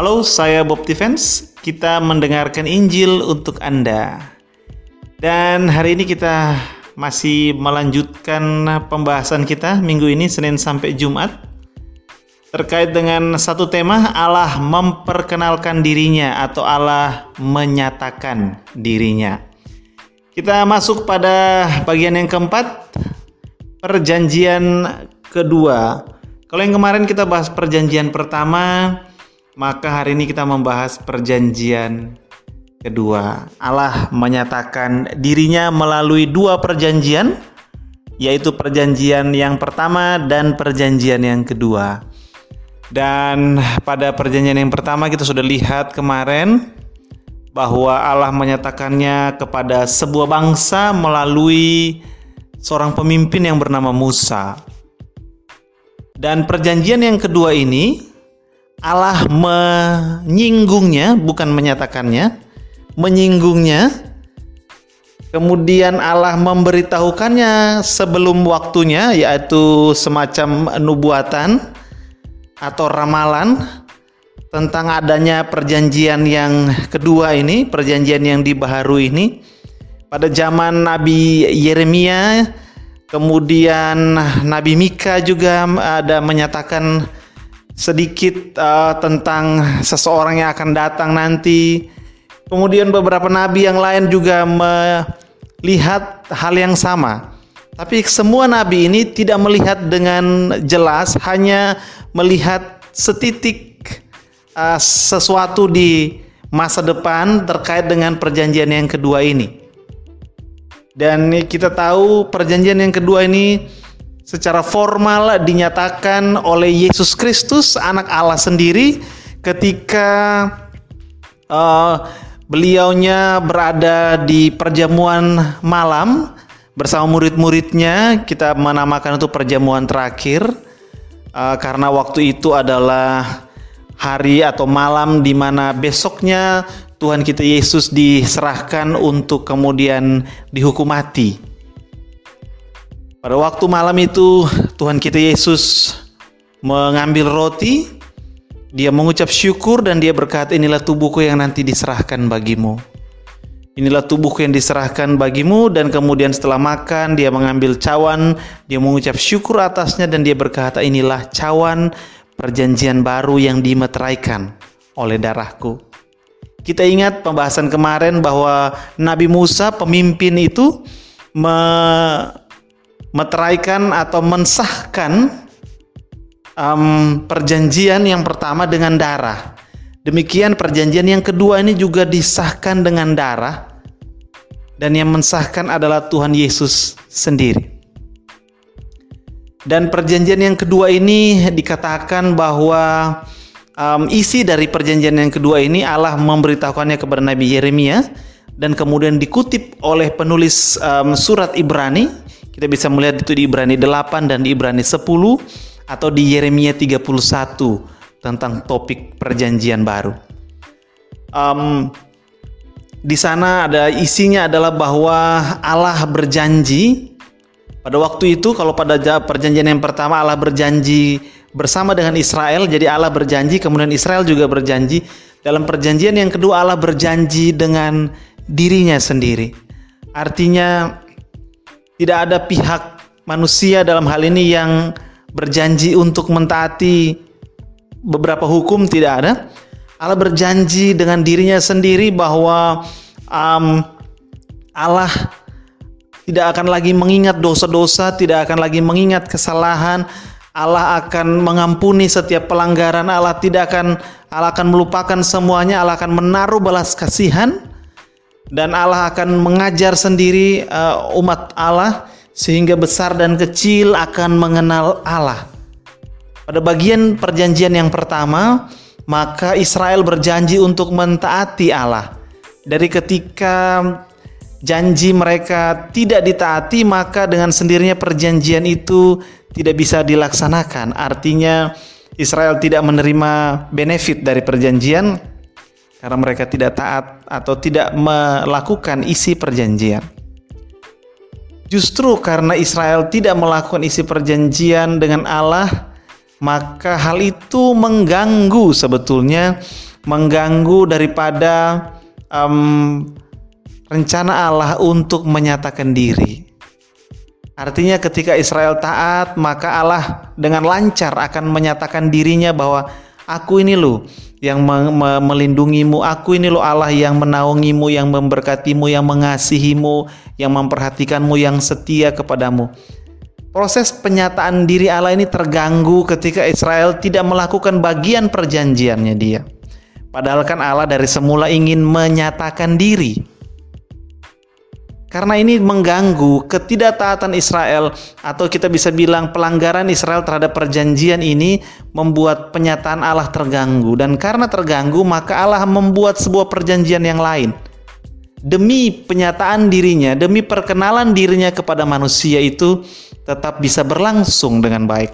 Halo, saya Bob Defense. Kita mendengarkan Injil untuk Anda. Dan hari ini kita masih melanjutkan pembahasan kita minggu ini Senin sampai Jumat terkait dengan satu tema Allah memperkenalkan dirinya atau Allah menyatakan dirinya. Kita masuk pada bagian yang keempat, perjanjian kedua. Kalau yang kemarin kita bahas perjanjian pertama, maka hari ini kita membahas perjanjian kedua. Allah menyatakan dirinya melalui dua perjanjian, yaitu perjanjian yang pertama dan perjanjian yang kedua. Dan pada perjanjian yang pertama kita sudah lihat kemarin bahwa Allah menyatakannya kepada sebuah bangsa melalui seorang pemimpin yang bernama Musa. Dan perjanjian yang kedua ini Allah menyinggungnya, bukan menyatakannya, menyinggungnya. Kemudian Allah memberitahukannya sebelum waktunya, yaitu semacam nubuatan atau ramalan tentang adanya perjanjian yang kedua ini, perjanjian yang dibaharui ini. Pada zaman Nabi Yeremia Kemudian Nabi Mika juga ada menyatakan sedikit uh, tentang seseorang yang akan datang nanti. Kemudian beberapa nabi yang lain juga melihat hal yang sama. Tapi semua nabi ini tidak melihat dengan jelas, hanya melihat setitik uh, sesuatu di masa depan terkait dengan perjanjian yang kedua ini. Dan kita tahu perjanjian yang kedua ini secara formal dinyatakan oleh Yesus Kristus anak Allah sendiri ketika uh, beliaunya berada di perjamuan malam bersama murid-muridnya kita menamakan itu perjamuan terakhir uh, karena waktu itu adalah hari atau malam di mana besoknya Tuhan kita Yesus diserahkan untuk kemudian dihukum mati. Pada waktu malam itu Tuhan kita Yesus mengambil roti, dia mengucap syukur dan dia berkata inilah tubuhku yang nanti diserahkan bagimu. Inilah tubuhku yang diserahkan bagimu dan kemudian setelah makan dia mengambil cawan, dia mengucap syukur atasnya dan dia berkata inilah cawan perjanjian baru yang dimeteraikan oleh darahku. Kita ingat pembahasan kemarin bahwa Nabi Musa pemimpin itu meteraikan atau mensahkan um, perjanjian yang pertama dengan darah. Demikian perjanjian yang kedua ini juga disahkan dengan darah dan yang mensahkan adalah Tuhan Yesus sendiri. Dan perjanjian yang kedua ini dikatakan bahwa um, isi dari perjanjian yang kedua ini Allah memberitahukannya kepada Nabi Yeremia dan kemudian dikutip oleh penulis um, surat Ibrani kita bisa melihat itu di Ibrani 8 dan di Ibrani 10 atau di Yeremia 31 tentang topik perjanjian baru. Um, di sana ada isinya adalah bahwa Allah berjanji pada waktu itu kalau pada perjanjian yang pertama Allah berjanji bersama dengan Israel. Jadi Allah berjanji, kemudian Israel juga berjanji. Dalam perjanjian yang kedua Allah berjanji dengan dirinya sendiri. Artinya tidak ada pihak manusia dalam hal ini yang berjanji untuk mentaati beberapa hukum tidak ada. Allah berjanji dengan dirinya sendiri bahwa um, Allah tidak akan lagi mengingat dosa-dosa, tidak akan lagi mengingat kesalahan, Allah akan mengampuni setiap pelanggaran. Allah tidak akan Allah akan melupakan semuanya. Allah akan menaruh balas kasihan dan Allah akan mengajar sendiri uh, umat Allah sehingga besar dan kecil akan mengenal Allah. Pada bagian perjanjian yang pertama, maka Israel berjanji untuk mentaati Allah. Dari ketika janji mereka tidak ditaati, maka dengan sendirinya perjanjian itu tidak bisa dilaksanakan. Artinya Israel tidak menerima benefit dari perjanjian karena mereka tidak taat atau tidak melakukan isi perjanjian. Justru karena Israel tidak melakukan isi perjanjian dengan Allah, maka hal itu mengganggu sebetulnya mengganggu daripada um, rencana Allah untuk menyatakan diri. Artinya ketika Israel taat, maka Allah dengan lancar akan menyatakan dirinya bahwa aku ini loh yang me me melindungimu, aku ini loh Allah yang menaungimu, yang memberkatimu, yang mengasihimu, yang memperhatikanmu, yang setia kepadamu. Proses penyataan diri Allah ini terganggu ketika Israel tidak melakukan bagian perjanjiannya dia. Padahal kan Allah dari semula ingin menyatakan diri. Karena ini mengganggu ketidaktaatan Israel atau kita bisa bilang pelanggaran Israel terhadap perjanjian ini membuat penyataan Allah terganggu dan karena terganggu maka Allah membuat sebuah perjanjian yang lain. Demi penyataan dirinya, demi perkenalan dirinya kepada manusia itu tetap bisa berlangsung dengan baik.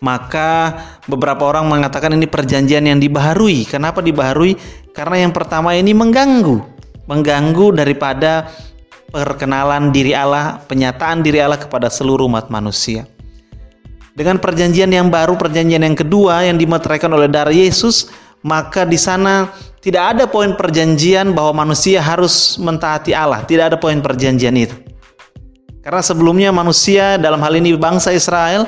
Maka beberapa orang mengatakan ini perjanjian yang dibaharui. Kenapa dibaharui? Karena yang pertama ini mengganggu mengganggu daripada perkenalan diri Allah, penyataan diri Allah kepada seluruh umat manusia. Dengan perjanjian yang baru, perjanjian yang kedua yang dimeteraikan oleh darah Yesus, maka di sana tidak ada poin perjanjian bahwa manusia harus mentaati Allah. Tidak ada poin perjanjian itu. Karena sebelumnya manusia dalam hal ini bangsa Israel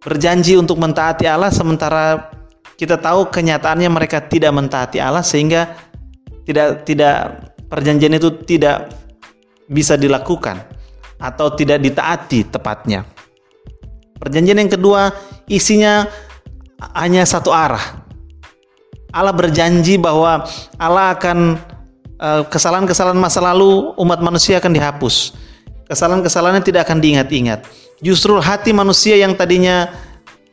berjanji untuk mentaati Allah sementara kita tahu kenyataannya mereka tidak mentaati Allah sehingga tidak tidak perjanjian itu tidak bisa dilakukan atau tidak ditaati tepatnya. Perjanjian yang kedua isinya hanya satu arah. Allah berjanji bahwa Allah akan eh, kesalahan-kesalahan masa lalu umat manusia akan dihapus. Kesalahan-kesalahannya tidak akan diingat-ingat. Justru hati manusia yang tadinya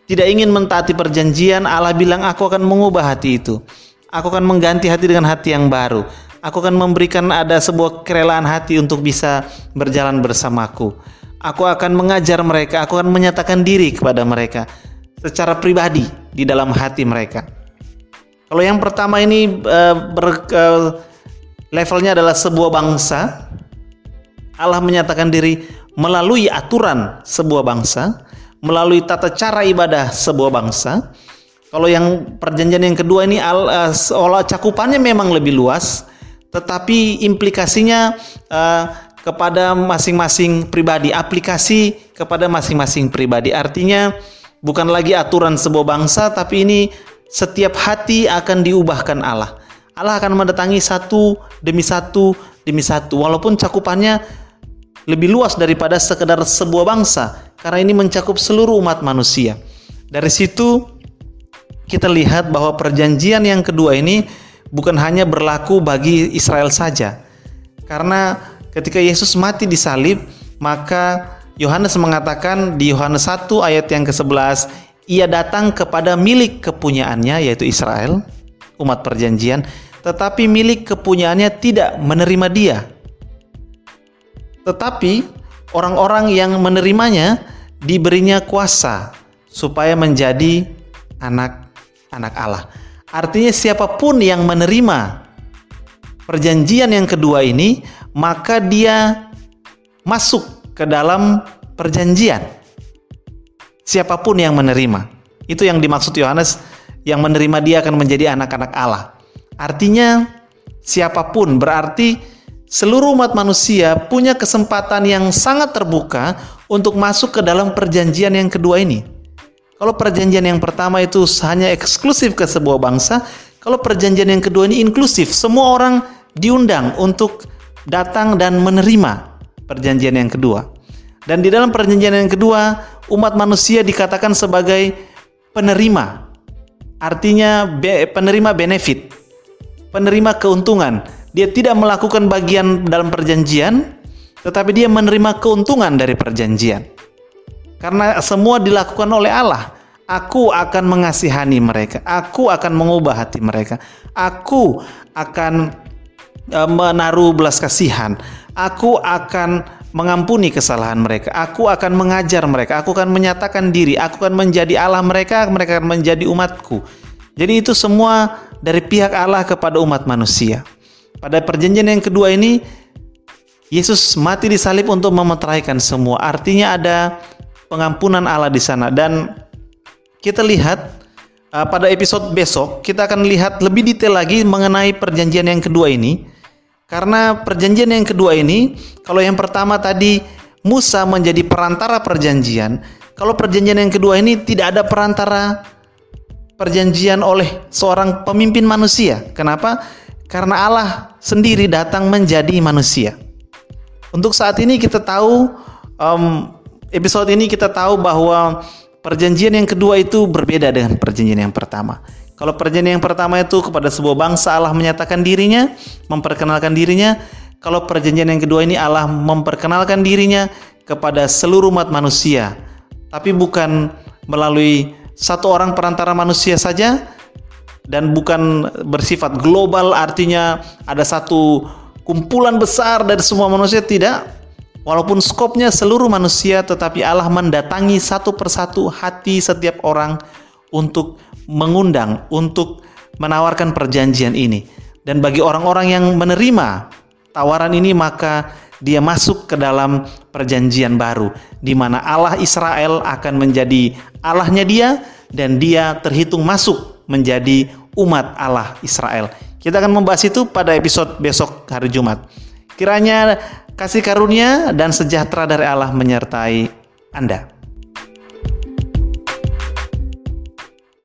tidak ingin mentaati perjanjian, Allah bilang aku akan mengubah hati itu. Aku akan mengganti hati dengan hati yang baru. Aku akan memberikan ada sebuah kerelaan hati untuk bisa berjalan bersamaku. Aku akan mengajar mereka, aku akan menyatakan diri kepada mereka secara pribadi di dalam hati mereka. Kalau yang pertama ini uh, ber, uh, levelnya adalah sebuah bangsa, Allah menyatakan diri melalui aturan sebuah bangsa, melalui tata cara ibadah sebuah bangsa, kalau yang perjanjian yang kedua ini uh, seolah cakupannya memang lebih luas, tetapi implikasinya uh, kepada masing-masing pribadi, aplikasi kepada masing-masing pribadi. Artinya bukan lagi aturan sebuah bangsa, tapi ini setiap hati akan diubahkan Allah. Allah akan mendatangi satu demi satu demi satu, walaupun cakupannya lebih luas daripada sekedar sebuah bangsa, karena ini mencakup seluruh umat manusia. Dari situ kita lihat bahwa perjanjian yang kedua ini bukan hanya berlaku bagi Israel saja. Karena ketika Yesus mati di salib, maka Yohanes mengatakan di Yohanes 1 ayat yang ke-11, ia datang kepada milik kepunyaannya yaitu Israel, umat perjanjian, tetapi milik kepunyaannya tidak menerima dia. Tetapi orang-orang yang menerimanya diberinya kuasa supaya menjadi anak anak Allah. Artinya siapa pun yang menerima perjanjian yang kedua ini, maka dia masuk ke dalam perjanjian. Siapa pun yang menerima. Itu yang dimaksud Yohanes, yang menerima dia akan menjadi anak-anak Allah. Artinya siapa pun berarti seluruh umat manusia punya kesempatan yang sangat terbuka untuk masuk ke dalam perjanjian yang kedua ini. Kalau perjanjian yang pertama itu hanya eksklusif ke sebuah bangsa, kalau perjanjian yang kedua ini inklusif, semua orang diundang untuk datang dan menerima perjanjian yang kedua. Dan di dalam perjanjian yang kedua, umat manusia dikatakan sebagai penerima. Artinya penerima benefit, penerima keuntungan. Dia tidak melakukan bagian dalam perjanjian, tetapi dia menerima keuntungan dari perjanjian. Karena semua dilakukan oleh Allah. Aku akan mengasihani mereka. Aku akan mengubah hati mereka. Aku akan e, menaruh belas kasihan. Aku akan mengampuni kesalahan mereka. Aku akan mengajar mereka. Aku akan menyatakan diri. Aku akan menjadi Allah mereka. Mereka akan menjadi umatku. Jadi itu semua dari pihak Allah kepada umat manusia. Pada perjanjian yang kedua ini, Yesus mati di salib untuk memeteraikan semua. Artinya ada pengampunan Allah di sana dan kita lihat uh, pada episode besok kita akan lihat lebih detail lagi mengenai perjanjian yang kedua ini. Karena perjanjian yang kedua ini, kalau yang pertama tadi Musa menjadi perantara perjanjian, kalau perjanjian yang kedua ini tidak ada perantara perjanjian oleh seorang pemimpin manusia. Kenapa? Karena Allah sendiri datang menjadi manusia. Untuk saat ini kita tahu um, episode ini kita tahu bahwa perjanjian yang kedua itu berbeda dengan perjanjian yang pertama. Kalau perjanjian yang pertama itu kepada sebuah bangsa Allah menyatakan dirinya, memperkenalkan dirinya. Kalau perjanjian yang kedua ini Allah memperkenalkan dirinya kepada seluruh umat manusia. Tapi bukan melalui satu orang perantara manusia saja dan bukan bersifat global artinya ada satu kumpulan besar dari semua manusia tidak walaupun skopnya seluruh manusia tetapi Allah mendatangi satu persatu hati setiap orang untuk mengundang untuk menawarkan perjanjian ini. Dan bagi orang-orang yang menerima tawaran ini maka dia masuk ke dalam perjanjian baru di mana Allah Israel akan menjadi Allahnya dia dan dia terhitung masuk menjadi umat Allah Israel. Kita akan membahas itu pada episode besok hari Jumat. Kiranya kasih karunia dan sejahtera dari Allah menyertai Anda.